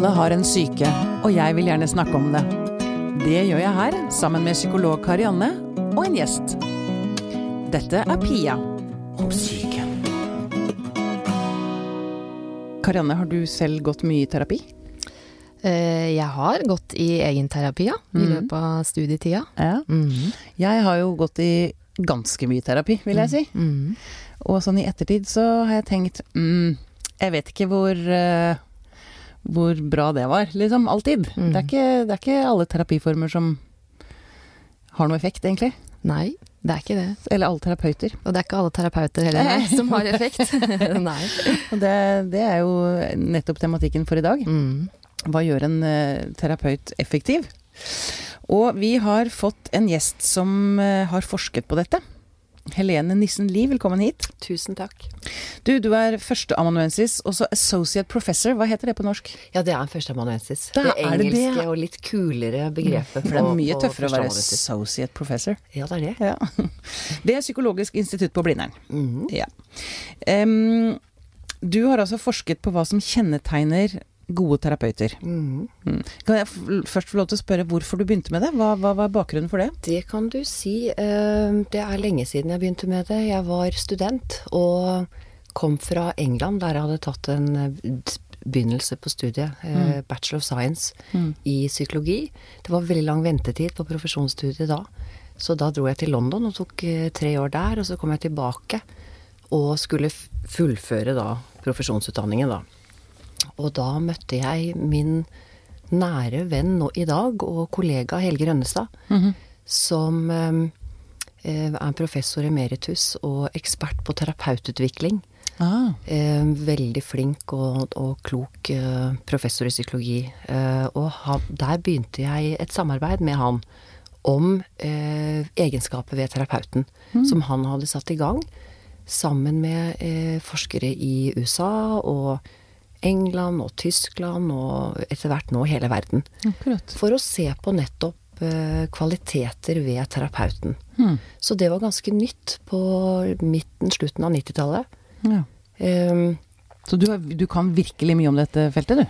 Alle har en syke, og jeg vil gjerne snakke om det. Det gjør jeg her, sammen med psykolog Karianne og en gjest. Dette er Pia om syke. Karianne, har du selv gått mye i terapi? Eh, Jeg har gått i egenterapi, ja. I mm. løpet av studietida. Ja. Mhm. Jeg har jo gått i ganske mye terapi, vil jeg si. Mm. Og sånn i ettertid så har jeg tenkt mm, Jeg vet ikke hvor eh, hvor bra det var, liksom. Alltid. Mm. Det, er ikke, det er ikke alle terapiformer som har noe effekt, egentlig. Nei, det er ikke det. Eller alle terapeuter. Og det er ikke alle terapeuter heller nei, som har effekt. nei. Og det, det er jo nettopp tematikken for i dag. Mm. Hva gjør en uh, terapeut effektiv? Og vi har fått en gjest som uh, har forsket på dette. Helene Nissen Lie, velkommen hit. Tusen takk. Du, du er førsteamanuensis, og så associate professor. Hva heter det på norsk? Ja, det er en førsteamanuensis. Det, Det er det det. engelske og litt kulere begrepet. Det er mye tøffere å være associate professor. Ja, det er det. Ja. Det er Psykologisk institutt på Blindern. Mhm. Ja. um, du har altså forsket på hva som kjennetegner gode terapeuter. Mhm. Mm. Kan jeg først få lov til å spørre hvorfor du begynte med det? Hva, hva var bakgrunnen for det? Det kan du si. Eh, Det er lenge siden jeg begynte med det. Jeg var student og kom fra England, der jeg hadde tatt en eh, begynnelse på studiet, Mm. Bachelor of Science Mm. i psykologi. Det var veldig lang ventetid på profesjonsstudiet da. Så da dro jeg til London og tok eh, tre år der, og så kom jeg tilbake og skulle fullføre da profesjonsutdanningen da. Og da møtte jeg min nære venn nå i dag og kollega Helge Rønnestad, Mhm. som eh, eh, er professor emeritus og ekspert på terapeututvikling. Ah, Eh, veldig flink og, og klok eh, professor i psykologi. Eh, og han, der begynte jeg et samarbeid med han om eh, egenskaper ved terapeuten, som han hadde satt i gang sammen med forskere i USA og England og Tyskland og etter hvert nå hele verden. akkurat. For å se på nettopp eh, kvaliteter ved terapeuten. Mm. Så det var ganske nytt på midten, slutten av 90-tallet. Ja. Um, Så du, har- du kan virkelig mye om dette feltet, du?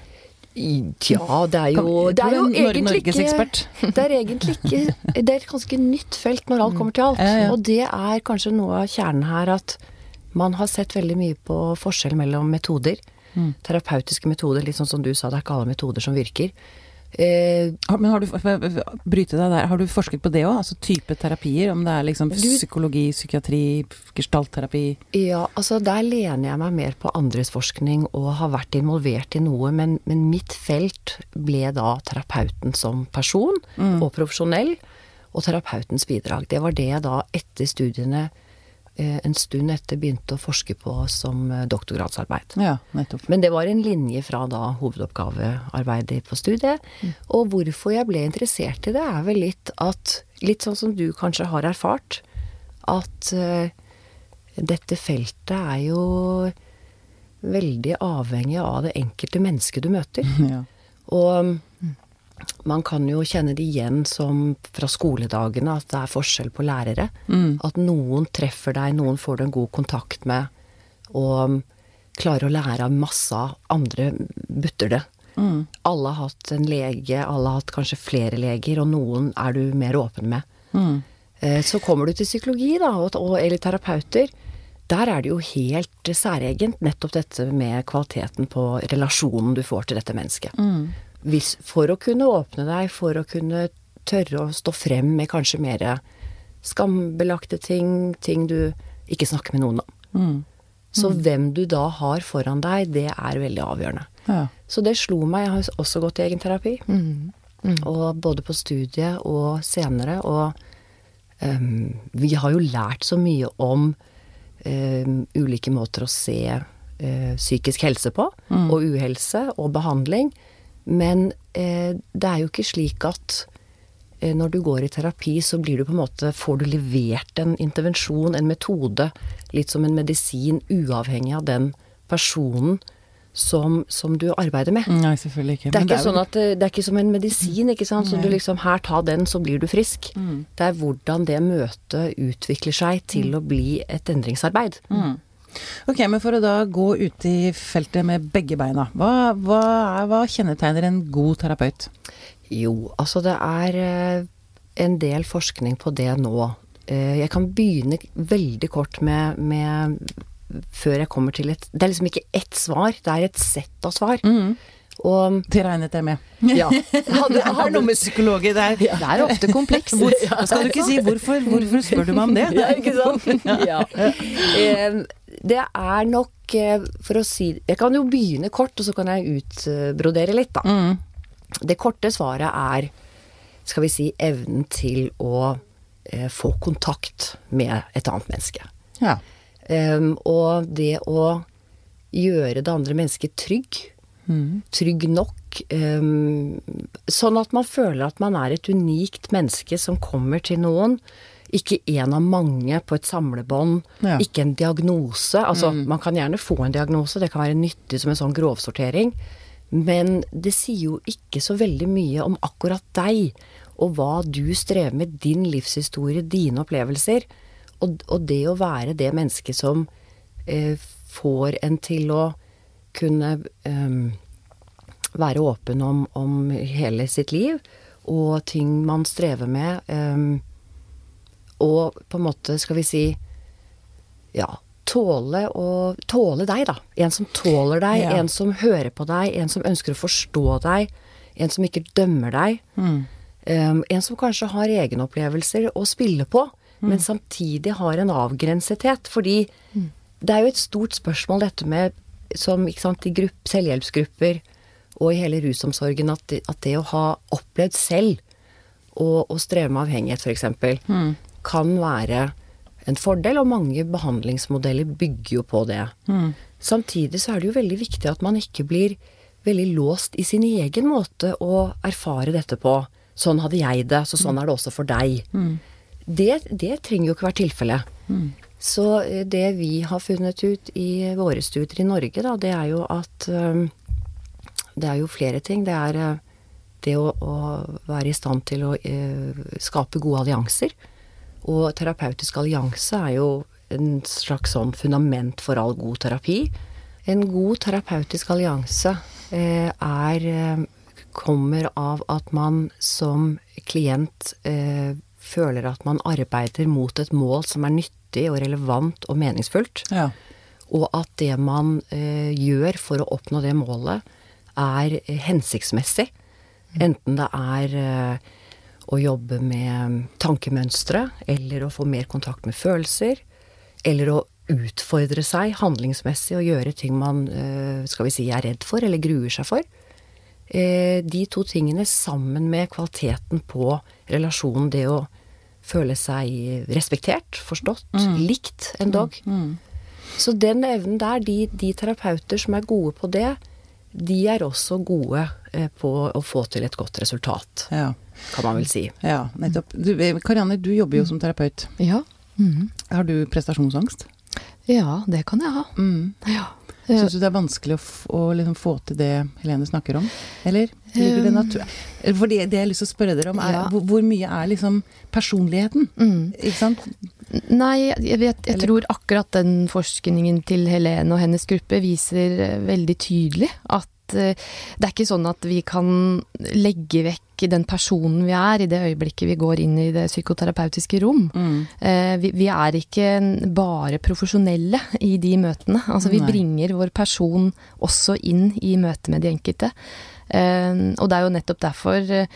ja, det er jo, det er jo egentlig ikke Det er egentlig ikke Det er et ganske nytt felt når alt kommer til alt. Og det er kanskje noe av kjernen her at man har sett veldig mye på forskjell mellom metoder. Mm. Terapeutiske metoder, litt sånn som du sa, det er ikke alle metoder som virker. Eh, Men har du, bryte deg der, har du forsket på det òg? Altså type terapier? Om det er liksom psykologi, psykiatri, gestaltterapi? Ja, altså der lener jeg meg mer på andres forskning og har vært involvert i noe, men, men mitt felt ble da terapeuten som person og profesjonell, og terapeutens bidrag. Det var det jeg da etter studiene en stund etter begynte å forske på som eh, doktorgradsarbeid. Ja. Men det var en linje fra da hovedoppgavearbeidet på studiet. Og hvorfor jeg ble interessert i det, er vel litt at Litt sånn som du kanskje har erfart, at eh, dette feltet er jo veldig avhengig av det enkelte mennesket du møter. Ja. Og man kan jo kjenne det igjen som fra skoledagene, at det er forskjell på lærere. At noen treffer deg, noen får du en god kontakt med, og klarer å lære av masse av andre butter det. Alle har hatt en lege, alle har hatt kanskje flere leger, og noen er du mer åpen med. Mm. Så kommer du til psykologi, da, og, eller terapeuter. Der er det jo helt særegent nettopp dette med kvaliteten på relasjonen du får til dette mennesket. Hvis, for å kunne åpne deg, for å kunne tørre å stå frem med kanskje mer skambelagte ting, ting du ikke snakker med noen om. Så hvem du da har foran deg, det er veldig avgjørende. Ja. Så det slo meg. Jeg har også gått i egenterapi. Mm. Og både på studiet og senere. Og um, vi har jo lært så mye om um, ulike måter å se uh, psykisk helse på. Og uhelse og behandling. Men eh, det er jo ikke slik at eh, når du går i terapi, så blir du på en måte Får du levert en intervensjon, en metode, litt som en medisin, uavhengig av den personen som, som du arbeider med. Nei, selvfølgelig ikke. Det er ikke, ikke er, sånn at eh, det er ikke som en medisin, ikke sant. Så du liksom her ta den, så blir du frisk. Mm. Det er hvordan det møtet utvikler seg til å bli et endringsarbeid. Ok, men for å da gå ut i feltet med begge beina, hva, hva, er, hva kjennetegner en god terapeut? Jo, altså det er eh, en del forskning på det nå. Eh, jeg kan begynne veldig kort med, med Før jeg kommer til et Det er liksom ikke ett svar, det er et sett av svar. Mm. Og Det regnet jeg med. ja. Hadde, Det er noe med psykologer der. Det er ofte komplekst. Hvor, skal du ikke si hvorfor, hvorfor spør du meg om det? Ja, ikke sant? Ja. Det er nok, eh, for å si Jeg kan jo begynne kort, og så kan jeg utbrodere litt, da. Mm. Det korte svaret er, skal vi si, evnen til å eh, få kontakt med et annet menneske. Ja. Um, og det å gjøre det andre mennesket trygg. Mm. Trygg nok. Um, sånn at man føler at man er et unikt menneske som kommer til noen. Ikke en av mange på et samlebånd. Ja. Ikke en diagnose. Altså, man kan gjerne få en diagnose, det kan være nyttig som en sånn grovsortering. Men det sier jo ikke så veldig mye om akkurat deg, og hva du strever med, din livshistorie, dine opplevelser. Og, og det å være det mennesket som eh, får en til å kunne um, være åpen om, om hele sitt liv, og ting man strever med. Um, og på en måte, skal vi si Ja, tåle å Tåle deg, da. En som tåler deg, Ja. en som hører på deg, en som ønsker å forstå deg, en som ikke dømmer deg. Mm. Um, en som kanskje har egenopplevelser å spille på, men samtidig har en avgrensethet. Fordi det er jo et stort spørsmål dette med, som sant, i grupp, selvhjelpsgrupper og i hele rusomsorgen, at at det å ha opplevd selv og streve med avhengighet f.eks., Mm. kan være en fordel, og mange behandlingsmodeller bygger jo på det. Mm. Samtidig så er det jo veldig viktig at man ikke blir veldig låst i sin egen måte å erfare dette på. Sånn hadde jeg det, så sånn er det også for deg. Det, det trenger jo ikke være tilfellet. Så eh, det vi har funnet ut i våre studier i Norge, da, det er jo at eh, Det er jo flere ting. Det er eh, det å, å være i stand til å skape gode allianser. Og terapeutisk allianse er jo en slags sånn fundament for all god terapi. En god terapeutisk allianse er kommer av at man som klient eh, føler at man arbeider mot et mål som er nyttig og relevant og meningsfullt. Ja. Og at det man eh, gjør for å oppnå det målet, er eh, hensiktsmessig. Enten det er eh, å jobbe med tankemønstre, eller å få mer kontakt med følelser, eller å utfordre seg handlingsmessig og gjøre ting man eh, skal vi si, er redd for eller gruer seg for. Eh, de to tingene sammen med kvaliteten på relasjonen, det å føle seg respektert, forstått, likt endog. Så den evnen der, de, de terapeuter som er gode på det, de er også gode eh, på å få til et godt resultat, Ja. kan man vel si. ja, nettopp. Du, eh, Karianne, du jobber jo som terapeut. Ja. Mhm. Har du prestasjonsangst? ja, det kan jeg ha. Mm. Ja. Syns du det er vanskelig å, å liksom få til det Helene snakker om? Eller ligger det Um, natur... For det, det jeg har lyst til å spørre dere om, er Ja. hvor, hvor mye er liksom personligheten? Mm. Ikke sant? Nei, jeg, vet, jeg tror akkurat den forskningen til Helene og hennes gruppe viser eh, veldig tydelig at eh, det er ikke sånn at vi kan legge vekk den personen vi er i det øyeblikket vi går inn i det psykoterapeutiske rom. Mm. Eh, vi, vi er ikke bare profesjonelle i de møtene. Altså vi Nei. bringer vår person også inn i møtet med de enkelte. Uh, og det er jo nettopp derfor uh,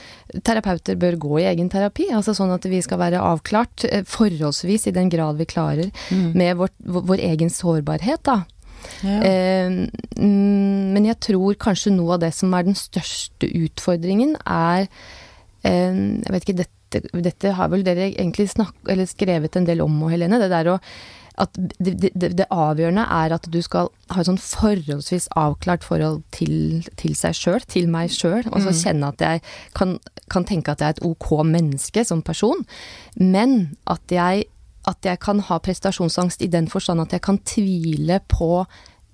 terapeuter bør gå i egen terapi. Altså sånn at vi skal være avklart, uh, forholdsvis i den grad vi klarer, Mm. med vår, vår egen sårbarhet, da. Ja. Eh, mm, men jeg tror kanskje noe av det som er den største utfordringen, er eh, Jeg vet ikke, dette, dette har vel dere egentlig snak, eller skrevet en del om, Helene. Det der å at det, det, det- avgjørende er at du skal ha et sånn forholdsvis avklart forhold til, til seg sjøl, til meg sjøl. Og så kjenne at jeg kan, kan tenke at jeg er et ok menneske som person. Men at jeg, at jeg kan ha prestasjonsangst i den forstand at jeg kan tvile på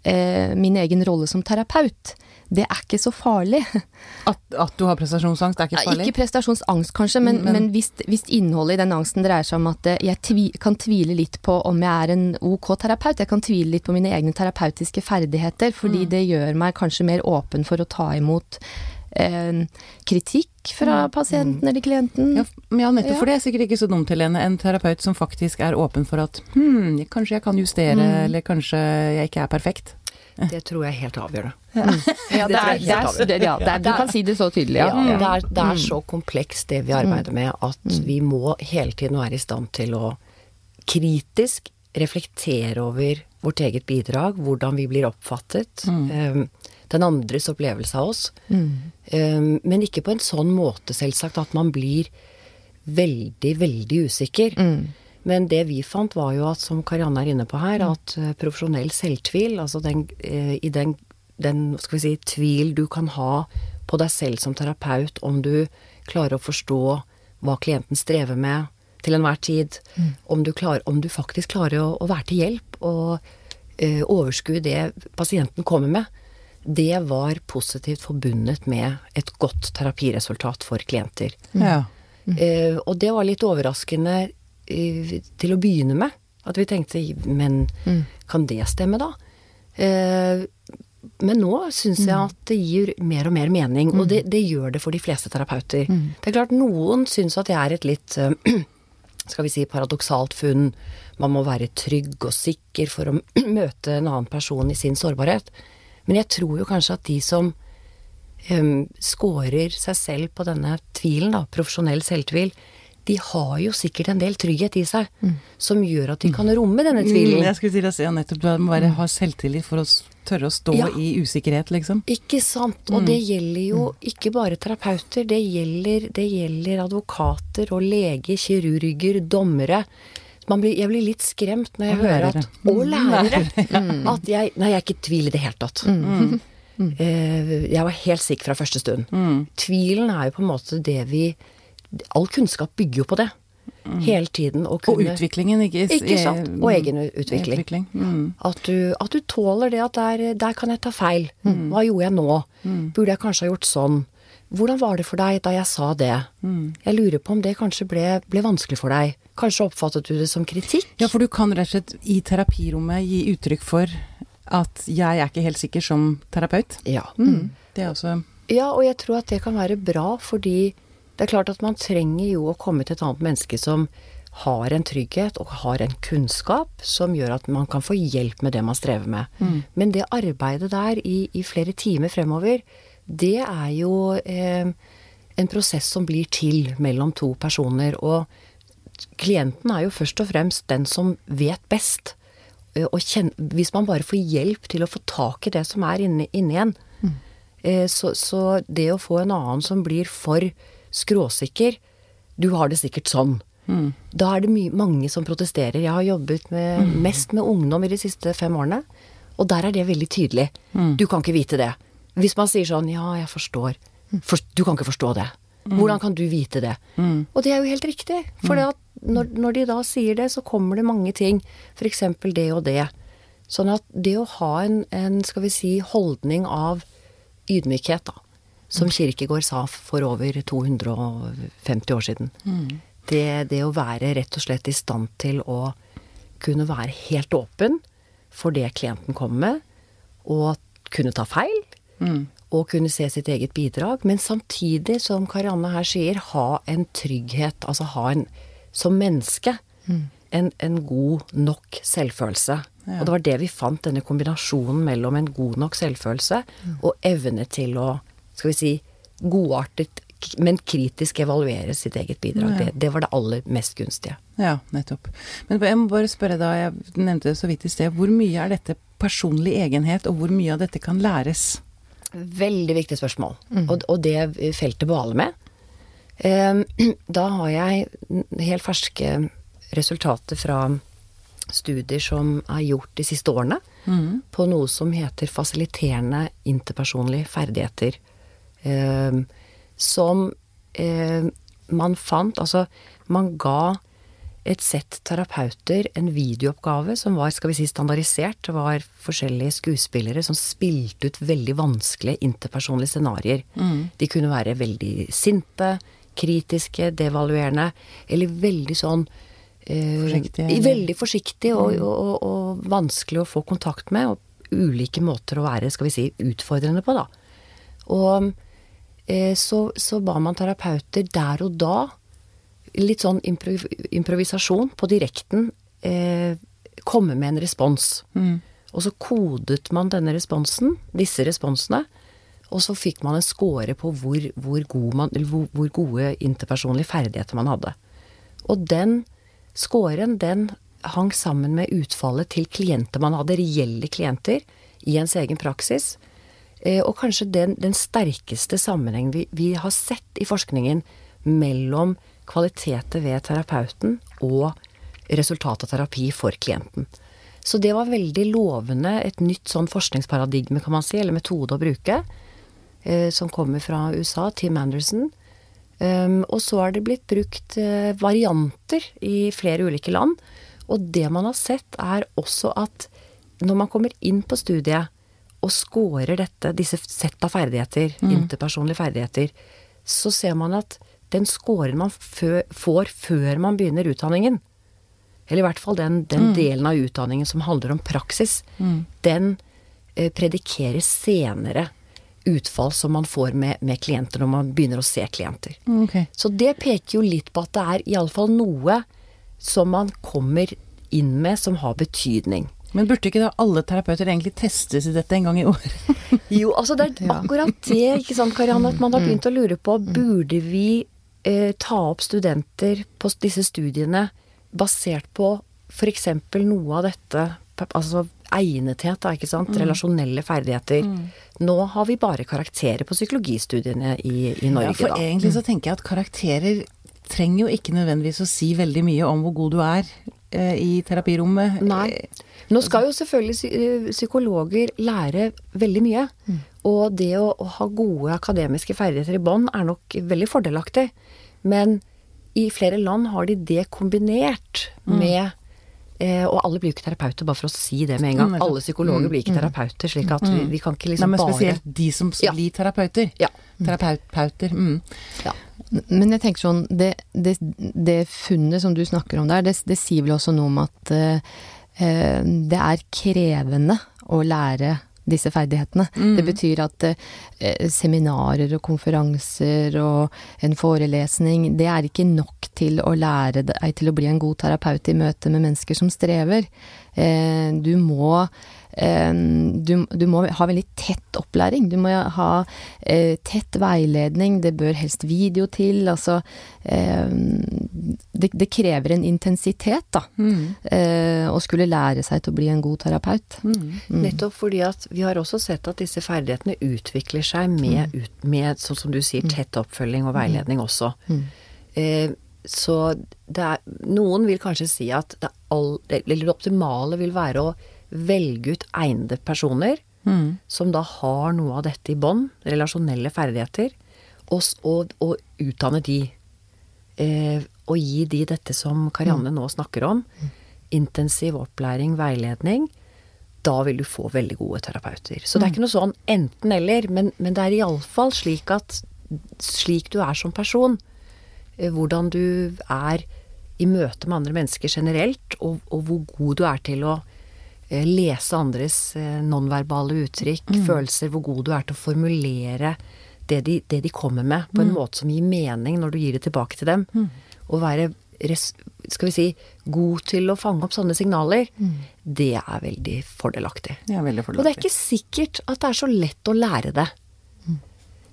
eh, min egen rolle som terapeut. det er ikke så farlig. At, at du har prestasjonsangst, det er ikke farlig? Ikke prestasjonsangst, kanskje, men, men, men hvis, hvis, innholdet i den angsten dreier seg om at eh, jeg tvi, kan tvile litt på om jeg er en ok terapeut, jeg kan tvile litt på mine egne terapeutiske ferdigheter, fordi mm. det gjør meg kanskje mer åpen for å ta imot eh, kritikk fra mm. pasienten eller klienten. Ja, ja nettopp. Ja. For det er sikkert ikke så dumt, Helene. En terapeut som faktisk er åpen for at hm, kanskje jeg kan justere, mm. eller kanskje jeg ikke er perfekt. Det tror jeg er helt avgjørende. Ja. ja, det er, det er, det, ja er, du kan si det så tydelig, ja. ja det, er, det er mm. så komplekst det vi arbeider med, at mm. vi må hele tiden være i stand til å kritisk reflektere over vårt eget bidrag, hvordan vi blir oppfattet. Mm. Um, den andres opplevelse av oss. Mm. Um, men ikke på en sånn måte, selvsagt, at man blir veldig, veldig usikker. Mm. Men det vi fant, var jo at, som Karianne er inne på her, mm. at uh, profesjonell selvtvil, altså den, uh, i den, den, skal vi si, tvil du kan ha på deg selv som terapeut, om du klarer å forstå hva klienten strever med til enhver tid, mm. om, du klarer, om, du faktisk klarer å, å være til hjelp og ø, overskue det pasienten kommer med, det var positivt forbundet med et godt terapiresultat for klienter. Ja. Mm. Eh, og det var litt overraskende eh, til å begynne med. At vi tenkte men mm. kan det stemme, da? Eh, men nå syns jeg mm. at det gir mer og mer mening, og mm. det, det gjør det for de fleste terapeuter. Mm. Det er klart noen syns at det er et litt skal vi si paradoksalt funn. Man må være trygg og sikker for å møte en annen person i sin sårbarhet. Men jeg tror jo kanskje at de som um, scorer seg selv på denne tvilen, da, profesjonell selvtvil, de har jo sikkert en del trygghet i seg mm. som gjør at de kan romme denne tvilen. Mm, jeg skulle til å si ja, nettopp, du må bare ha selvtillit for å tørre å stå ja. i usikkerhet, liksom. Ikke sant. Og mm. det gjelder jo mm. ikke bare terapeuter. Det gjelder, det gjelder advokater og leger, kirurger, dommere blir, jeg blir litt skremt når jeg og hører at Og lærere! Mm. At jeg Nei, jeg er ikke i tvil i det hele tatt. Mm. Mm. Uh, jeg var helt sikker fra første stund. Mm. Tvilen er jo på en måte det vi All kunnskap bygger jo på det. Mm. Hele tiden å kunne Og utviklingen, ikke Ikke sant. Og egen utvikling. utvikling. Mm. At, du, at, du, tåler det at der, der kan jeg ta feil. Hva gjorde jeg nå? Burde jeg kanskje ha gjort sånn? Hvordan var det for deg da jeg sa det? Jeg lurer på om det kanskje ble, ble vanskelig for deg. Kanskje oppfattet du det som kritikk? Ja, for du kan rett og slett i terapirommet gi uttrykk for at jeg er ikke helt sikker som terapeut. Ja. Mm. Det er også Ja, og jeg tror at det kan være bra, fordi det er klart at man trenger jo å komme til et annet menneske som har en trygghet og har en kunnskap som gjør at man kan få hjelp med det man strever med. Mm. Men det arbeidet der i, i, flere timer fremover, det er jo eh, en prosess som blir til mellom to personer. Og klienten er jo først og fremst den som vet best. Eh, og kjen, hvis man bare får hjelp til å få tak i det som er inni, inni en, mm. så, så, det å få en annen som blir for skråsikker Du har det sikkert sånn. Mm. Da er det my mange som protesterer. Jeg har jobbet med, mm. mest med ungdom i de siste fem årene, og der er det veldig tydelig. Mm. Du kan ikke vite det. Hvis man sier sånn Ja, jeg forstår. Mm. For, du kan ikke forstå det. Mm. Hvordan kan du vite det? Og det er jo helt riktig. For det at når, når, de da sier det, så kommer det mange ting. F.eks. det og det. Sånn at det å ha en, en, skal vi si, holdning av ydmykhet, da, som mm. Kirkegård sa for over 250 år siden mm. det, det, å være rett og slett i stand til å kunne være helt åpen for det klienten kommer med, og kunne ta feil. Mm. Og kunne se sitt eget bidrag, men samtidig, som Karianne her sier, ha en trygghet. Altså ha en som menneske mm. en, en, god nok selvfølelse. Ja. Og det var det vi fant, denne kombinasjonen mellom en god nok selvfølelse mm. og evne til å, skal vi si, godartet, men kritisk evaluere sitt eget bidrag. Ja. Det, det, var det aller mest gunstige. Ja, nettopp. Men jeg må bare spørre da, jeg nevnte det så vidt i sted, hvor mye er dette personlig egenhet, og hvor mye av dette kan læres? Veldig viktig spørsmål. Mm. Og, og, det feltet baler med, da har jeg helt ferske resultater fra studier som er gjort de siste årene mm. på noe som heter fasiliterende interpersonlige ferdigheter. Som man fant Altså, man ga et sett terapeuter en videooppgave som var skal vi si, standardisert. Det var forskjellige skuespillere som spilte ut veldig vanskelige interpersonlige scenarioer. Mm. De kunne være veldig sinte, kritiske, devaluerende, eller veldig sånn eh, Forsiktige, Veldig forsiktig og, og, og, og vanskelig å få kontakt med. Og ulike måter å være skal vi si, utfordrende på, da. Og eh, så, så ba man terapeuter der og da, litt sånn improv improvisasjon på direkten, eh, komme med en respons. Og så kodet man denne responsen, disse responsene, og så fikk man en score på hvor, hvor, god man, eller hvor, hvor gode interpersonlige ferdigheter man hadde. Og den scoren, den hang sammen med utfallet til klienter man hadde, reelle klienter, i ens egen praksis. Eh, og kanskje den, den sterkeste sammenhengen vi, vi har sett i forskningen mellom kvaliteter ved terapeuten og resultatet av terapi for klienten. Så det var veldig lovende, et nytt sånn forskningsparadigme, kan man si, eller metode å bruke, eh, som kommer fra USA, Tim Anderson. Um, og så har det blitt brukt eh, varianter i flere ulike land. Og det man har sett, er også at når man kommer inn på studiet og scorer dette, disse sett av ferdigheter, interpersonlige ferdigheter, så ser man at den scoren man får før man begynner utdanningen, eller i hvert fall den, den delen av utdanningen som handler om praksis, den eh, predikerer senere utfall som man får med, med klienter når man begynner å se klienter. Okay. Så det peker jo litt på at det er iallfall noe som man kommer inn med som har betydning. Men burde ikke da alle terapeuter egentlig testes i dette en gang i året? Jo, altså det er akkurat det, ikke sant Karianne, at man har begynt å lure på burde vi eh, ta opp studenter på disse studiene basert på f.eks. noe av dette, altså egnethet, da, ikke sant, relasjonelle ferdigheter. Nå har vi bare karakterer på psykologistudiene i, i Norge, Ja, for da. egentlig så tenker jeg at karakterer trenger jo ikke nødvendigvis å si veldig mye om hvor god du er eh, i terapirommet. Nei. Nå skal jo selvfølgelig eh, psykologer lære veldig mye. Og det å, å ha gode akademiske ferdigheter i bånn er nok veldig fordelaktig. Men i flere land har de det kombinert med eh, Og alle blir jo ikke terapeuter, bare for å si det med en gang. Mm. Alle psykologer blir ikke terapeuter, slik at vi, vi kan ikke bare Nei, Men men bare spesielt de som Ja. blir terapeuter. Ja. Terapeuter. Mm. ja. Men jeg tenker sånn, det, det, det funnet som du snakker om der, det, det sier vel også noe om at eh, det er krevende å lære disse ferdighetene. Det betyr at eh, seminarer og konferanser og en forelesning, det er ikke nok til å lære deg til å bli en god terapeut i møte med mennesker som strever. Eh, du må eh, du, du må ha veldig tett opplæring. Du må ha eh, tett veiledning. Det bør helst video til. Altså det, det krever en intensitet, da. Eh, å skulle lære seg til å bli en god terapeut. Nettopp fordi at vi har også sett at disse ferdighetene utvikler seg med, ut, med sånn som du sier, tett oppfølging og veiledning også. Eh, så er Noen vil kanskje si at det, all, det, det optimale vil være å velge ut egnede personer som da har noe av dette i bånn, relasjonelle ferdigheter, og, og, og utdanne de. Eh, og gi de dette som Karianne nå snakker om. Intensiv opplæring, veiledning. Da vil du få veldig gode terapeuter. Så det er ikke noe sånn enten-eller, men, men det er iallfall slik at slik du er som person, eh, hvordan du er i møte med andre mennesker generelt, og, og hvor god du er til å lese andres eh, nonverbale uttrykk, følelser, hvor god du er til å formulere det de, det de kommer med, på en måte som gir mening når du gir det tilbake til dem. Og være skal vi si, god til å fange opp sånne signaler, det er veldig fordelaktig. Ja, veldig Og det er ikke sikkert at det er så lett å lære det.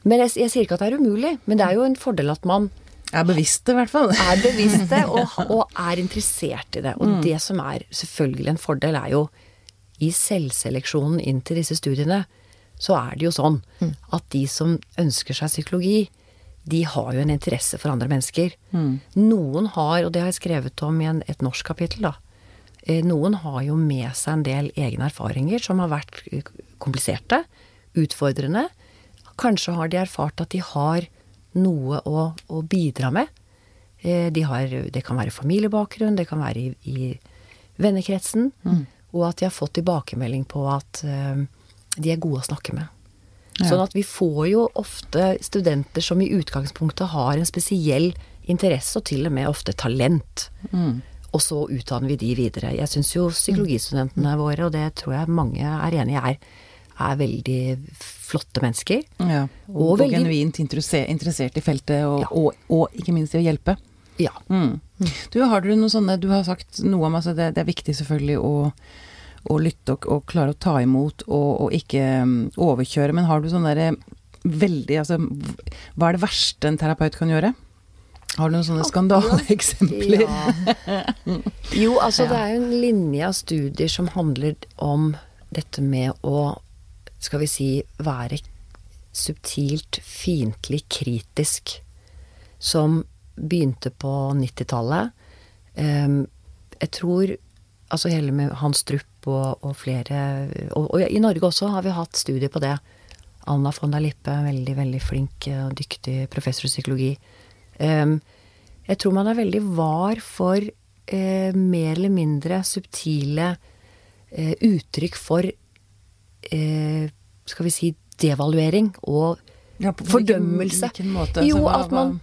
Men jeg, jeg sier ikke at det er umulig, men det er jo en fordel at man er bevisst det, i hvert fall. er bevisste og, og er interessert i det. Og det som er selvfølgelig en fordel, er jo i selvseleksjonen inn til disse studiene, så er det jo sånn at de som ønsker seg psykologi, de har jo en interesse for andre mennesker. Noen har, og det har jeg skrevet om i en, et norsk kapittel, da. eh, Noen har jo med seg en del egne erfaringer som har vært kompliserte, utfordrende. Kanskje har de erfart at de har noe å, å bidra med Eh, de har, det kan være familiebakgrunn, det kan være i, i vennekretsen. Og at de har fått tilbakemelding på at eh, de er gode å snakke med. Ja. Sånn at vi får jo ofte studenter som i utgangspunktet har en spesiell interesse, og til og med ofte talent. Mm. Og så utdanner vi de videre. Jeg syns jo psykologistudentene våre, og det tror jeg mange er enig i, er, er veldig flotte mennesker. Ja, og, Og og veldig- genuint interesse- interessert i feltet, og, Ja. og, og ikke minst i å hjelpe. Ja. Mm. Du, har du noen sånne Du har sagt noe om altså det, det er viktig selvfølgelig å, å lytte og, og klare å ta imot og, og ikke mm, overkjøre, men har du sånne derre veldig Altså, hva er det verste en terapeut kan gjøre? Har du noen sånne skandaleeksempler? Ja. Jo, altså det er jo en linje av studier som handler om dette med å, skal vi si, være subtilt fiendtlig kritisk. Som begynte på 90-tallet. Ehm, jeg tror Altså hele med Hans Drup og, og flere og, og i Norge også har vi hatt studier på det. Anna von der Lippe, veldig, veldig flink og dyktig professor i psykologi. Ehm, jeg tror man er veldig var for eh, mer eller mindre subtile eh, uttrykk for eh, Skal vi si devaluering og Ja, på fordømmelse. hvilken måte? Jo, Altså, at man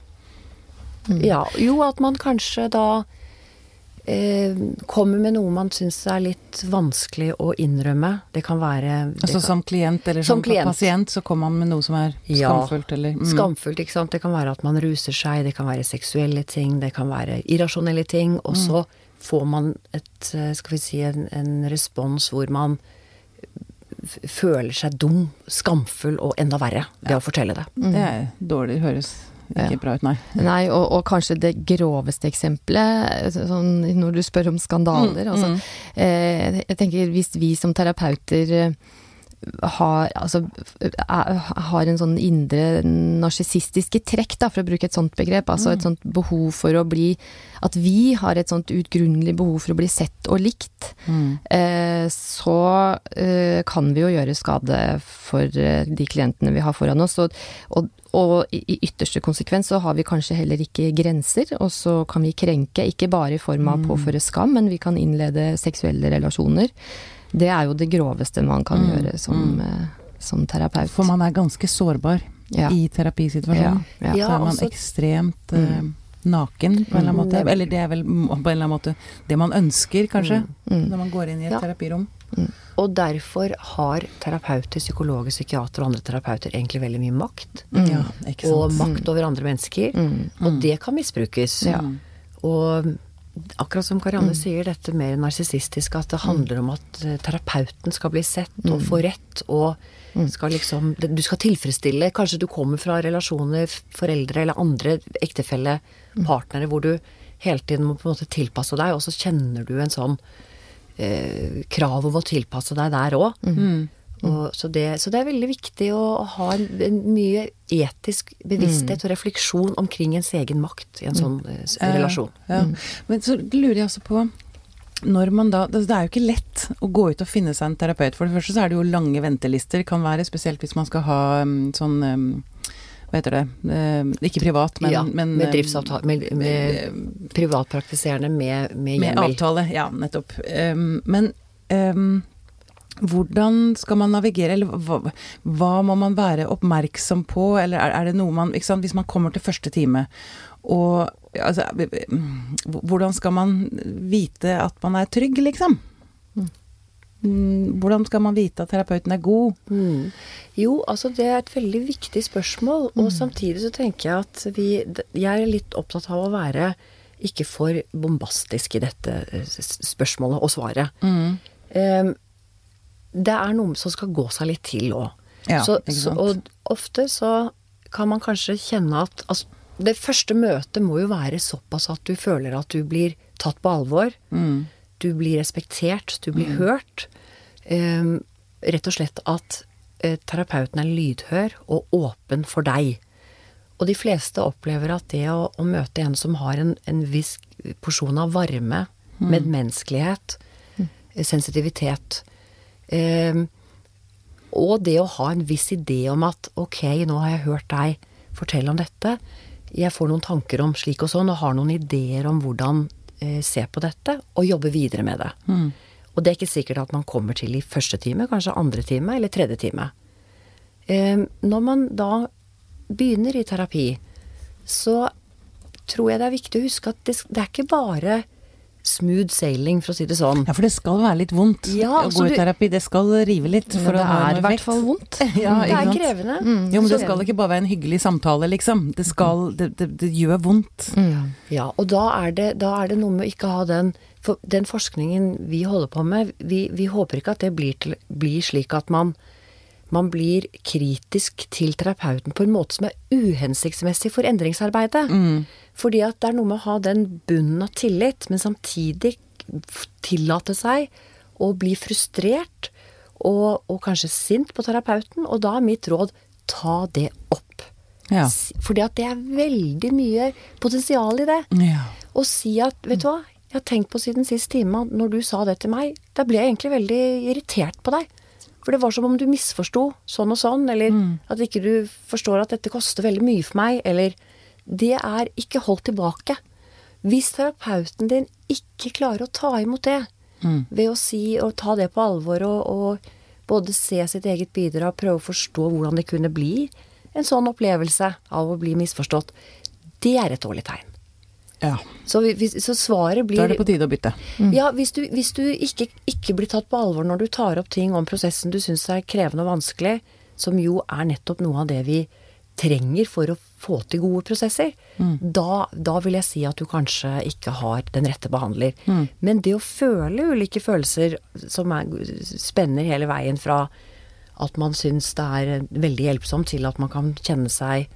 hva- ja, jo, at man kanskje da eh, kommer med noe man syns er litt vanskelig å innrømme. Det kan være det Altså kan, som klient eller Som som, klient. pasient, så kommer man med noe som er Ja. skamfullt eller mm. Skamfullt, ikke sant. Det kan være at man ruser seg, det kan være seksuelle ting, det kan være irrasjonelle ting. Og så får man et, eh, skal vi si, en, en respons hvor man føler seg dum, skamfull og enda verre ved å fortelle det. Det er dårlig, høres ikke Ja. bra ut, nei. Nei, og, og kanskje det groveste eksempelet, sånn, når du spør om skandaler. Mm, altså, mm. eh, jeg tenker hvis vi som terapeuter eh, har, altså, har en sånn indre narsissistiske trekk, da, for å bruke et sånt begrep. Altså Mm. et sånt behov for å bli At vi har et sånt utgrunnelig behov for å bli sett og likt. Mm. eh, så eh, kan vi jo gjøre skade for eh, de klientene vi har foran oss. Og, og, og i ytterste konsekvens så har vi kanskje heller ikke grenser, og så kan vi krenke, ikke bare i form av å påføre skam, men vi kan innlede seksuelle relasjoner. Det er jo det groveste man kan Mm, gjøre som, eh, som terapeut. For man er ganske sårbar ja. i terapisituasjonen. Ja, ja. Ja, så er man ekstremt mm. naken på en eller annen måte. Eller det er vel på en eller annen måte det man ønsker, kanskje, Mm. når man går inn i et Ja. Terapirom. Og derfor har terapeuter, psykologer, psykiatere og andre terapeuter egentlig veldig mye makt. Ja, ikke Og makt over andre mennesker. Mm. Og det kan misbrukes. Ja. Mm. Og akkurat som Karianne sier, dette mer narsissistiske, at det handler om at eh, terapeuten skal bli sett og få rett, og skal liksom Du skal tilfredsstille Kanskje du kommer fra relasjoner, foreldre eller andre ektefelle, partnere, hvor du hele tiden må på en måte tilpasse deg, og så kjenner du en sånn eh, krav om å tilpasse deg der òg. Mm. Så, det, så det er veldig viktig å ha en, en mye etisk bevissthet og refleksjon omkring ens egen makt i en sånn eh, relasjon. Ja. Men så lurer jeg også på når man da Det det er jo ikke lett å gå ut og finne seg en terapeut. For det første så er det jo lange ventelister, kan være spesielt hvis man skal ha um, sånn um, Hva heter det? Um, ikke privat, men, ja, men med um, driftsavtale Med, med privatpraktiserende med, med Med avtale, ja, nettopp. Men um, hvordan skal man navigere, eller hva, hva må man være oppmerksom på, eller er, er det noe man ikke sant, Hvis man kommer til første time, og altså, Hvordan skal man vite at man er trygg, liksom? Mm, Hvordan skal man vite at terapeuten er god? Mm. Jo, altså det er et veldig viktig spørsmål, og samtidig så tenker jeg at vi Jeg er litt opptatt av å være ikke for bombastisk i dette eh, spørsmålet og svaret. Eh, det er noe som skal gå seg litt til òg. Ja, og ofte så kan man kanskje kjenne at altså, Det første møtet må jo være såpass at du føler at du blir tatt på alvor. Mm. Du blir respektert, du blir hørt. Eh, rett og slett at eh, terapeuten er lydhør og åpen for deg. Og de fleste opplever at det å, å møte en som har en, en viss porsjon av varme, medmenneskelighet, eh, sensitivitet eh, Og det å ha en viss idé om at ok, nå har jeg hørt deg fortelle om dette. jeg får noen tanker om slik og sånn, og har noen ideer om hvordan se på dette, og jobbe videre med det. Og det er ikke sikkert at man kommer til i første time, kanskje andre time eller tredje time. Eh, når man da begynner i terapi, så tror jeg det er viktig å huske at det, det er ikke bare smooth sailing, for å si det sånn. Ja, for det skal være litt vondt Ja, å så gå i terapi. Det skal rive litt Ja, for det er i hvert fall vondt. Ja, det er krevende. krevende. Jo, men det skal ikke bare være en hyggelig samtale, liksom. Det skal Det, det, det gjør vondt. Mm. Ja, og da er, det, da er det noe med å ikke ha den For den forskningen vi holder på med, vi, vi håper ikke at det blir, til, blir slik at man, man blir kritisk til terapeuten på en måte som er uhensiktsmessig for endringsarbeidet. Fordi at det er noe med å ha den bunnen av tillit, men samtidig tillate seg å bli frustrert og, og kanskje sint på terapeuten. Og da er mitt råd ta det opp. Ja. Fordi at det er veldig mye potensial i det. ja. Og si at, vet du hva, jeg har tenkt på siden sist time, når du sa det til meg, da ble jeg egentlig veldig irritert på deg. For det var som om du misforsto sånn og sånn, eller at ikke du forstår at dette koster veldig mye for meg, eller Det er ikke holdt tilbake. Hvis terapeuten din ikke klarer å ta imot det, ved å si og ta det på alvor og, og både se sitt eget bidrag, prøve å forstå hvordan det kunne bli en sånn opplevelse av å bli misforstått, det er et dårlig tegn. ja. Så, hvis, så svaret blir Da er det på tide å bytte. Ja, hvis du, hvis du ikke, ikke blir tatt på alvor når du tar opp ting om prosessen du syns er krevende og vanskelig, som jo er nettopp noe av det vi trenger for å få til gode prosesser, da, da vil jeg si at du kanskje ikke har den rette behandler. Men det å føle ulike følelser som er, spenner hele veien fra at man syns det er veldig hjelpsomt, til at man kan kjenne seg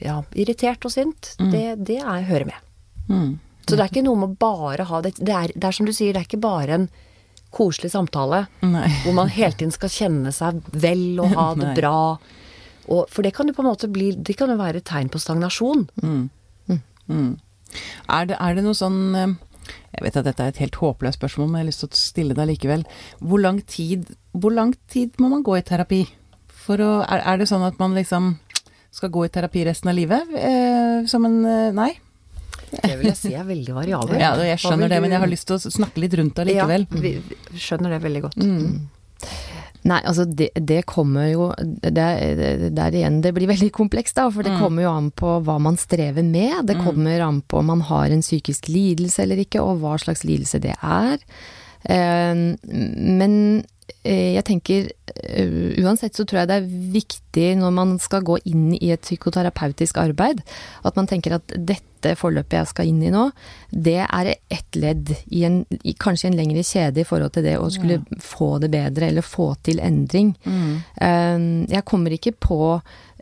ja, irritert og sint, det, det er, hører med. Mm. Så det er ikke noe med å bare ha det det er, det er som du sier, det er ikke bare en koselig samtale Nei. hvor man hele tiden skal kjenne seg vel og ha det bra. Og, for det kan jo på en måte bli Det kan jo være et tegn på stagnasjon. Er det, er det noe sånn eh, Jeg vet at dette er et helt håpløst spørsmål, men jeg har lyst til å stille det likevel. Hvor lang tid, hvor lang tid må man gå i terapi? For å, er, er det sånn at man liksom skal gå i terapi resten av livet? Eh, som en eh, Nei? Det vil jeg si er veldig variabelt. Ja, jeg skjønner det, men jeg har lyst til å snakke litt rundt det likevel. Ja, vi skjønner det veldig godt. Nei, altså det, det kommer jo det, er- det er igjen Det blir veldig komplekst, da. For det kommer jo an på hva man strever med. Det kommer an på om man har en psykisk lidelse eller ikke, og hva slags lidelse det er. Eh, men jeg tenker eh, Uansett så tror jeg det er viktig når man skal gå inn i et psykoterapeutisk arbeid, at man tenker at dette forløpet jeg skal inn i nå, det er ett ledd i en, i, kanskje en lengre kjede i forhold til det å skulle få det bedre eller få til endring. Mm. jeg kommer ikke på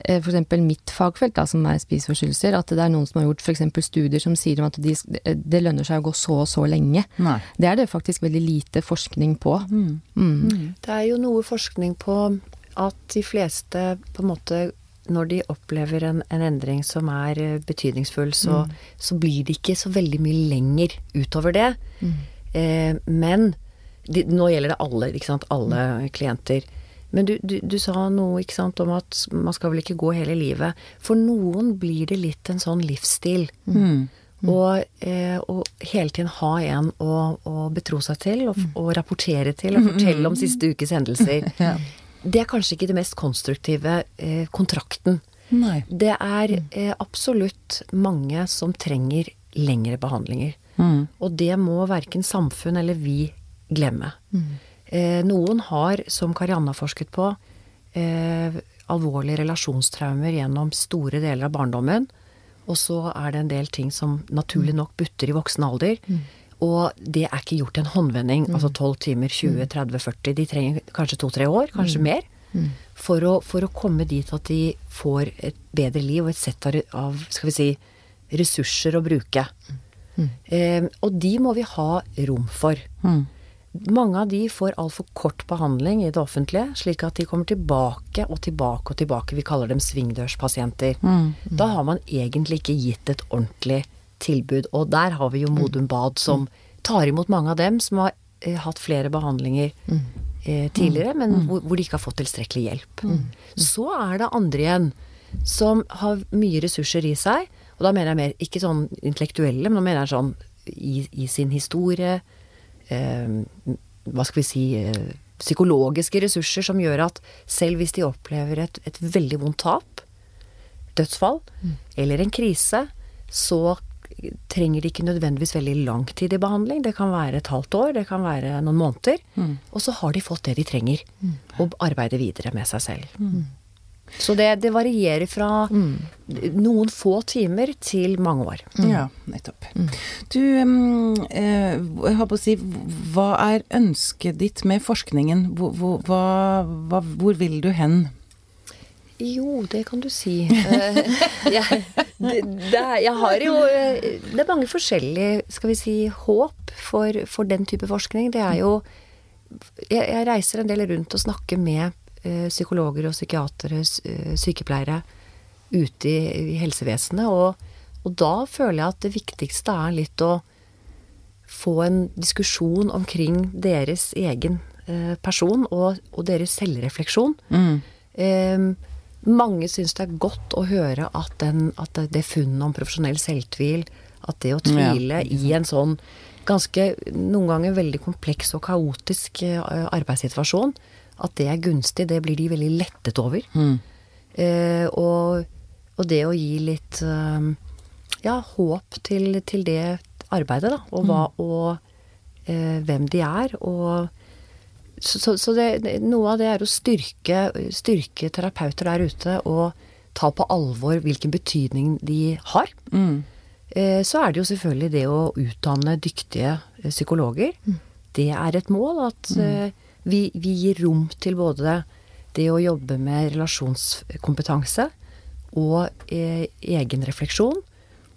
eh, for eksempel mitt fagfelt, da, som er spiseforstyrrelser, at det er noen som har gjort for eksempel studier som sier at de, det lønner seg å gå så og så lenge. Nei. Det er det faktisk veldig lite forskning på. Mm. Det er jo noe forskning på at de fleste på en måte når de opplever en, en endring som er eh, betydningsfull, så, så blir det ikke så veldig mye lenger utover det. Eh, men de, nå gjelder det alle, ikke sant. Alle klienter. Men du, du, du sa noe sant, om at man skal vel ikke gå hele livet. For noen blir det litt en sånn livsstil. Og, eh, og hele tiden ha en å, å betro seg til, og, og rapportere til, og fortelle om siste ukes hendelser. Ja. Det er kanskje ikke det mest konstruktive eh, kontrakten. Nei. Det er eh, absolutt mange som trenger lengre behandlinger. Mm. Og det må verken samfunn eller vi glemme. Eh, noen har, som Karianne har forsket på, eh, alvorlige relasjonstraumer gjennom store deler av barndommen. Og så er det en del ting som naturlig nok butter i voksen alder. Og det er ikke gjort en håndvending. Altså 12 timer, 20, 30, 40. De trenger kanskje to-tre år, kanskje mer. For å, for å komme dit at de får et bedre liv og et sett av, skal vi si, ressurser å bruke. Eh, og de må vi ha rom for. Mange av de får altfor kort behandling i det offentlige, slik at de kommer tilbake og tilbake og tilbake. Vi kaller dem svingdørspasienter. Da har man egentlig ikke gitt et ordentlig tilbud. Og der har vi jo Modum Bad som tar imot mange av dem som har eh, hatt flere behandlinger eh, tidligere, men hvor, hvor de ikke har fått tilstrekkelig hjelp. Så er det andre igjen som har mye ressurser i seg, Og da mener jeg mer ikke sånn intellektuelle, men da mener jeg sånn i, i sin historie Hva skal vi si eh, Psykologiske ressurser som gjør at selv hvis de opplever et, et veldig vondt tap, dødsfall, mm. eller en krise, så trenger de ikke nødvendigvis veldig lang tid i behandling. Det kan være et halvt år, det kan være noen måneder. Mm. Og så har de fått det de trenger, mm. og arbeider videre med seg selv. Mm. Så det, det, varierer fra mm. noen få timer til mange år. Mm. Ja, nettopp. Mm. Du, eh, jeg har på å si, hva er ønsket ditt med forskningen? Hvor, hva, hva, hvor vil du hen? Jo, det kan du si. Eh, jeg, det, det, jeg har jo eh, Det er mange forskjellige, skal vi si, håp for, for den type forskning. Det er jo jeg, jeg reiser en del rundt og snakker med psykologer og psykiatere, eh, sykepleiere ute i, helsevesenet. Og, og, da føler jeg at det viktigste er litt å få en diskusjon omkring deres egen eh, person og, og, deres selvrefleksjon. Mm. Eh, mange syns det er godt å høre at, den, at det funnet om profesjonell selvtvil, at det å tvile ja, i en sånn ganske noen ganger veldig kompleks og kaotisk eh, arbeidssituasjon, at det er gunstig, det blir de veldig lettet over. Mm. Eh, og, og, det å gi litt eh, ja, håp til, til, det arbeidet, da. Og, hva, mm. og eh, hvem de er. Og så, så, så det, noe av det er å styrke, styrke, terapeuter der ute og ta på alvor hvilken betydning de har. Mm. Eh, så er det jo selvfølgelig det å utdanne dyktige eh, psykologer. Mm. Det er et mål at mm. Eh, vi, vi, gir rom til både det å jobbe med relasjonskompetanse og eh, egenrefleksjon,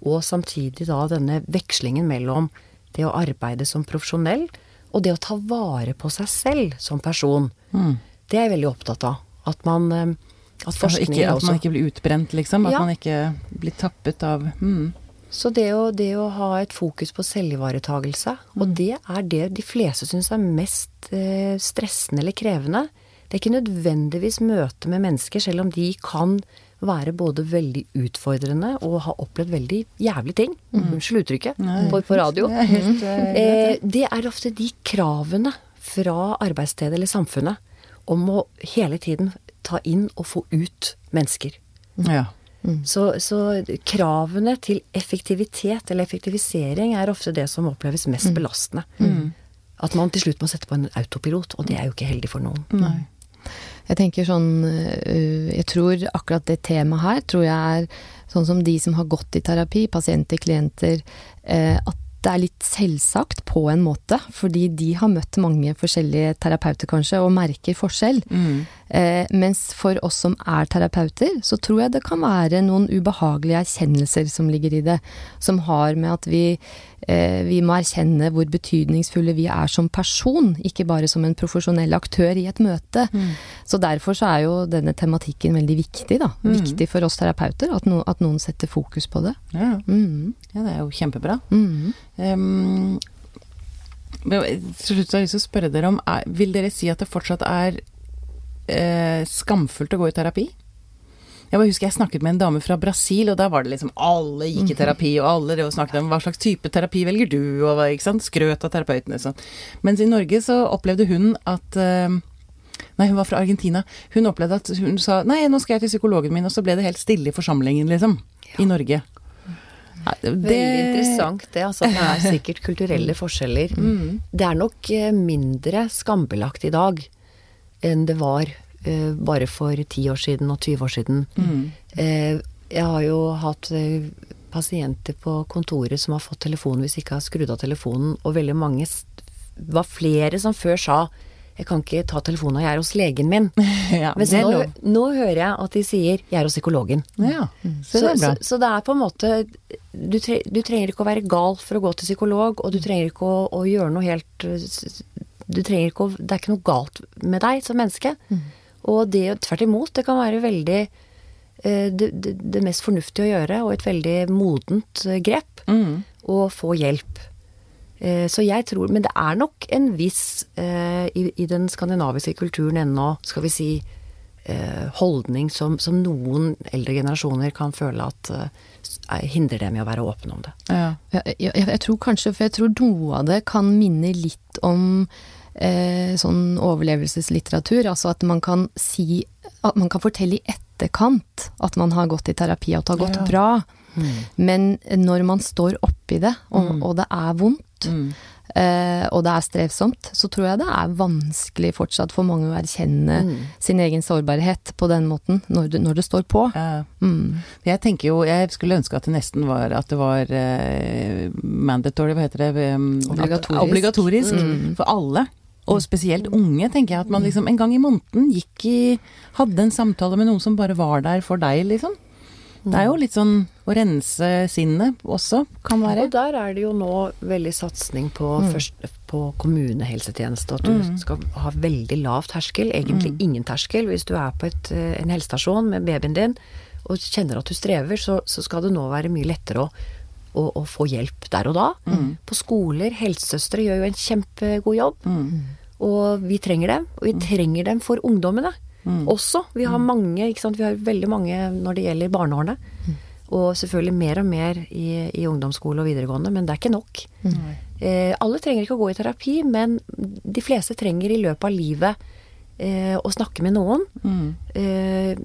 og samtidig da denne vekslingen mellom det å arbeide som profesjonell og det å ta vare på seg selv som person. Mm. Det er jeg veldig opptatt av. At man at forskning ikke, At man ikke blir utbrent, liksom? At ja. man ikke blir tappet av mm. Så det å, det å, ha et fokus på selvivaretagelse, og mm. det er det de fleste syns er mest eh, stressende eller krevende. Det er ikke nødvendigvis møte med mennesker, selv om de kan være både veldig utfordrende og ha opplevd veldig jævlige ting. Mm. Unnskyld uttrykket på, på, radio. Helt, eh, det er ofte de kravene fra arbeidsstedet eller samfunnet om å hele tiden ta inn og få ut mennesker. Ja. Mm. Så, så, kravene til effektivitet eller effektivisering er ofte det som oppleves mest mm. belastende. Mm. At man til slutt må sette på en autopilot, og det er jo ikke heldig for noen. Nei. Jeg tenker sånn øh, Jeg tror akkurat det temaet her tror jeg er sånn som de som har gått i terapi, pasienter, klienter, øh, at det er litt selvsagt på en måte, fordi de har møtt mange forskjellige terapeuter kanskje, og merker forskjell. Mm. Eh, mens for oss som er terapeuter, så tror jeg det kan være noen ubehagelige erkjennelser som ligger i det, som har med at vi Eh, vi må erkjenne hvor betydningsfulle vi er som person, ikke bare som en profesjonell aktør i et møte. Mm. Så derfor så er jo denne tematikken veldig viktig, da. Mm. Viktig for oss terapeuter, at, no, at, noen setter fokus på det. Ja, mm. ja det er jo kjempebra. Um, til slutt har jeg lyst til å spørre dere om, er, vil dere si at det fortsatt er eh, skamfullt å gå i terapi? Jeg bare husker jeg snakket med en dame fra Brasil, og da var det liksom alle gikk i terapi, og alle det og snakket om hva slags type terapi velger du, og ikke sant, skrøt av terapeutene sånn. Mens i Norge så opplevde hun at uh, Nei, hun var fra Argentina. Hun opplevde at hun sa nei, nå skal jeg til psykologen min, og så ble det helt stille i forsamlingen, liksom. Ja. I Norge. Ja, det, Veldig interessant det. Altså, det er sikkert kulturelle forskjeller. Mm. Det er nok eh, mindre skambelagt i dag enn det var uh, bare for 10 år siden og 20 år siden. Mm. Uh, jeg har jo hatt uh, pasienter på kontoret som har fått telefon hvis de ikke har skrudd av telefonen, og veldig mange var flere som før sa jeg kan ikke ta telefonen, jeg er hos legen min. ja, Mens nå, nå, hører jeg at de sier 'jeg er hos psykologen'. Ja, så, så, så, så, det er på en måte du, tre, du, trenger ikke å være gal for å gå til psykolog, og du trenger ikke å, å gjøre noe helt du trenger ikke å, Det er ikke noe galt med deg som menneske. Mm. Og det tvert imot, det kan være veldig eh, det, det, det, mest fornuftige å gjøre, og et veldig modent eh, grep. Mm. Å få hjelp. Eh, så jeg tror Men det er nok en viss i, i den skandinaviske kulturen ennå, skal vi si, holdning som, som, noen eldre generasjoner kan føle at hindrer dem i å være åpne om det. Ja. Jeg, jeg, jeg tror kanskje, for jeg tror noe av det kan minne litt om eh, sånn overlevelseslitteratur. Altså at man kan si At man kan fortelle i etterkant at man har gått i terapi, og at det har gått Ja. bra. Men når man står oppi det, og, og det er vondt, Mm. eh, og det er strevsomt, så tror jeg det er vanskelig fortsatt for mange å erkjenne sin egen sårbarhet på den måten, når det, når det står på. Ja. Mm. Jeg tenker jo, jeg skulle ønske at det nesten var at det var eh, mandatory, hva heter det? Um, Obligatorisk. At, obligatorisk Mm. for alle. Og spesielt unge, tenker jeg. At man liksom en gang i måneden gikk i Hadde en samtale med noen som bare var der for deg, liksom. Det er jo litt sånn å rense sinnet også, kan være. Og der er det jo nå veldig satsing på, først, på kommunehelsetjeneste. At du skal ha veldig lav terskel, egentlig ingen terskel. Hvis du er på et, eh, en helsestasjon med babyen din og kjenner at du strever, så, så skal det nå være mye lettere å, å, å få hjelp der og da. På skoler, helsesøstre gjør jo en kjempegod jobb. Og vi trenger dem. Og vi trenger dem for ungdommene også. Vi har mange, ikke sant. Vi har veldig mange når det gjelder barneårene. Og selvfølgelig mer og mer i, i ungdomsskole og videregående, men det er ikke nok. Eh, alle trenger ikke å gå i terapi, men de fleste trenger i løpet av livet eh, å snakke med noen eh,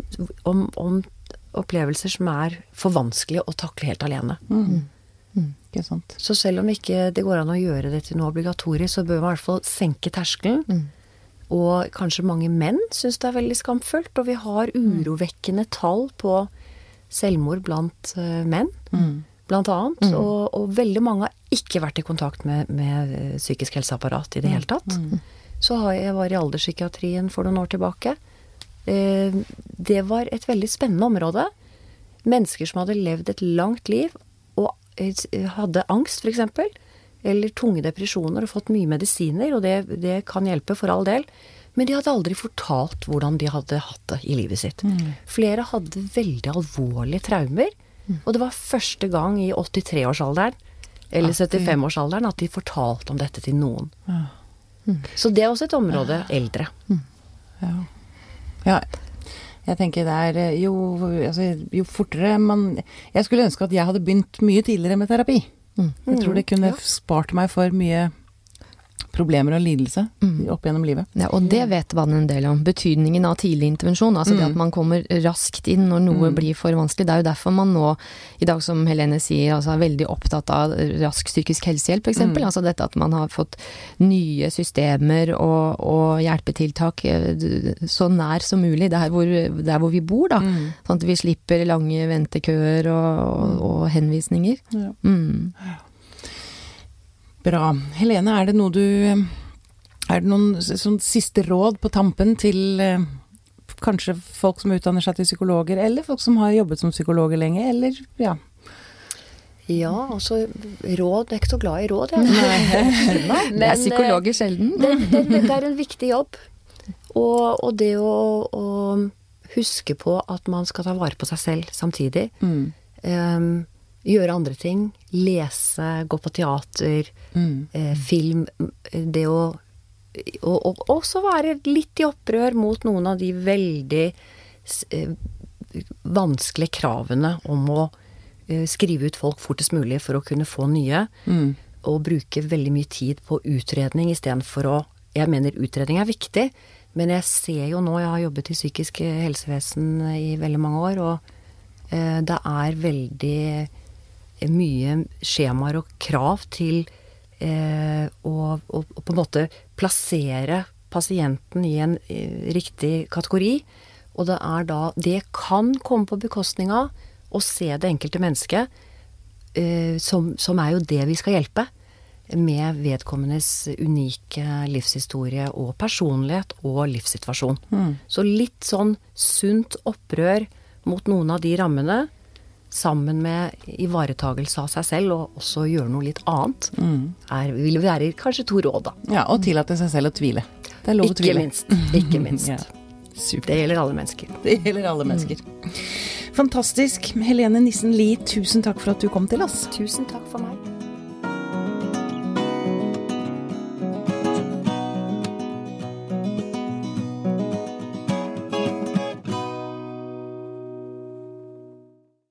om, om opplevelser som er for vanskelige å takle helt alene. Ikke sant. Så selv om ikke det går an å gjøre det til noe obligatorisk, så bør man i hvert fall senke terskelen. Og kanskje mange menn syns det er veldig skamfullt. Og vi har urovekkende tall på selvmord blant menn, menn, blant annet. Og, og veldig mange har ikke vært i kontakt med, med eh, psykisk helseapparat i det hele tatt. Så har jeg, var i alderspsykiatrien for noen år tilbake. Eh, det var et veldig spennende område. Mennesker som hadde levd et langt liv eh, hadde angst, f.eks. Eller tunge depresjoner og fått mye medisiner, og det, det kan hjelpe for all del. Men de hadde aldri fortalt hvordan de hadde hatt det i livet sitt. Flere hadde veldig alvorlige traumer. Og det var første gang i 83-årsalderen eller 75-årsalderen at de fortalte om dette til noen. Så det er også et område eldre. Ja. ja. Jeg tenker det er eh, jo, altså, jo fortere man Jeg skulle ønske at jeg hadde begynt mye tidligere med terapi. Jeg tror det kunne spart meg for mye problemer og lidelse opp gjennom livet. Ja, og det vet man en del om. Betydningen av tidlig intervensjon. Altså det at man kommer raskt inn når noe blir for vanskelig. Det er jo derfor man nå, i dag som Helene sier, altså er veldig opptatt av rask psykisk helsehjelp f.eks. Mm. Altså dette at man har fått nye systemer og, og hjelpetiltak eh, så nær som mulig der hvor, der hvor vi bor, da. Sånn at vi slipper lange ventekøer og, og, og henvisninger. Ja. Bra. Helene, er det noe du Er det noen sånn siste råd på tampen til eh, kanskje folk som utdanner seg til psykologer, eller folk som har jobbet som psykologer lenge, eller ja. Ja, altså råd Jeg er ikke så glad i råd, jeg. det er eh, psykologer sjelden. det, det, det, det er en viktig jobb. Og, og det å, å huske på at man skal ta vare på seg selv samtidig. Mm. Em, gjøre andre ting. Lese, gå på teater, Mm. eh, film. Det å og, og også være litt i opprør mot noen av de veldig eh, vanskelige kravene om å eh, skrive ut folk fortest mulig for å kunne få nye Mm. og bruke veldig mye tid på utredning istedenfor å Jeg mener utredning er viktig, men jeg ser jo nå Jeg har jobbet i psykisk helsevesen i veldig mange år, og eh, det er veldig mye skjemaer og krav til eh, å, å, å på en måte plassere pasienten i en eh, riktig kategori. Og det er da Det kan komme på bekostning av å se det enkelte mennesket eh, som, som er jo det vi skal hjelpe. Med vedkommendes unike livshistorie og personlighet og livssituasjon. Så litt sånn sunt opprør mot noen av de rammene, sammen med ivaretagelse av seg selv, og også gjøre noe litt annet, er, vil være kanskje to råd, da. ja og tillate seg selv å tvile. Det er lov å Ikke tvile. minst. Ikke minst. Ja. Super. Det gjelder alle mennesker. Det gjelder alle mennesker. Fantastisk. Helene Nissen Lie, tusen takk for at du kom til oss. Tusen takk for meg.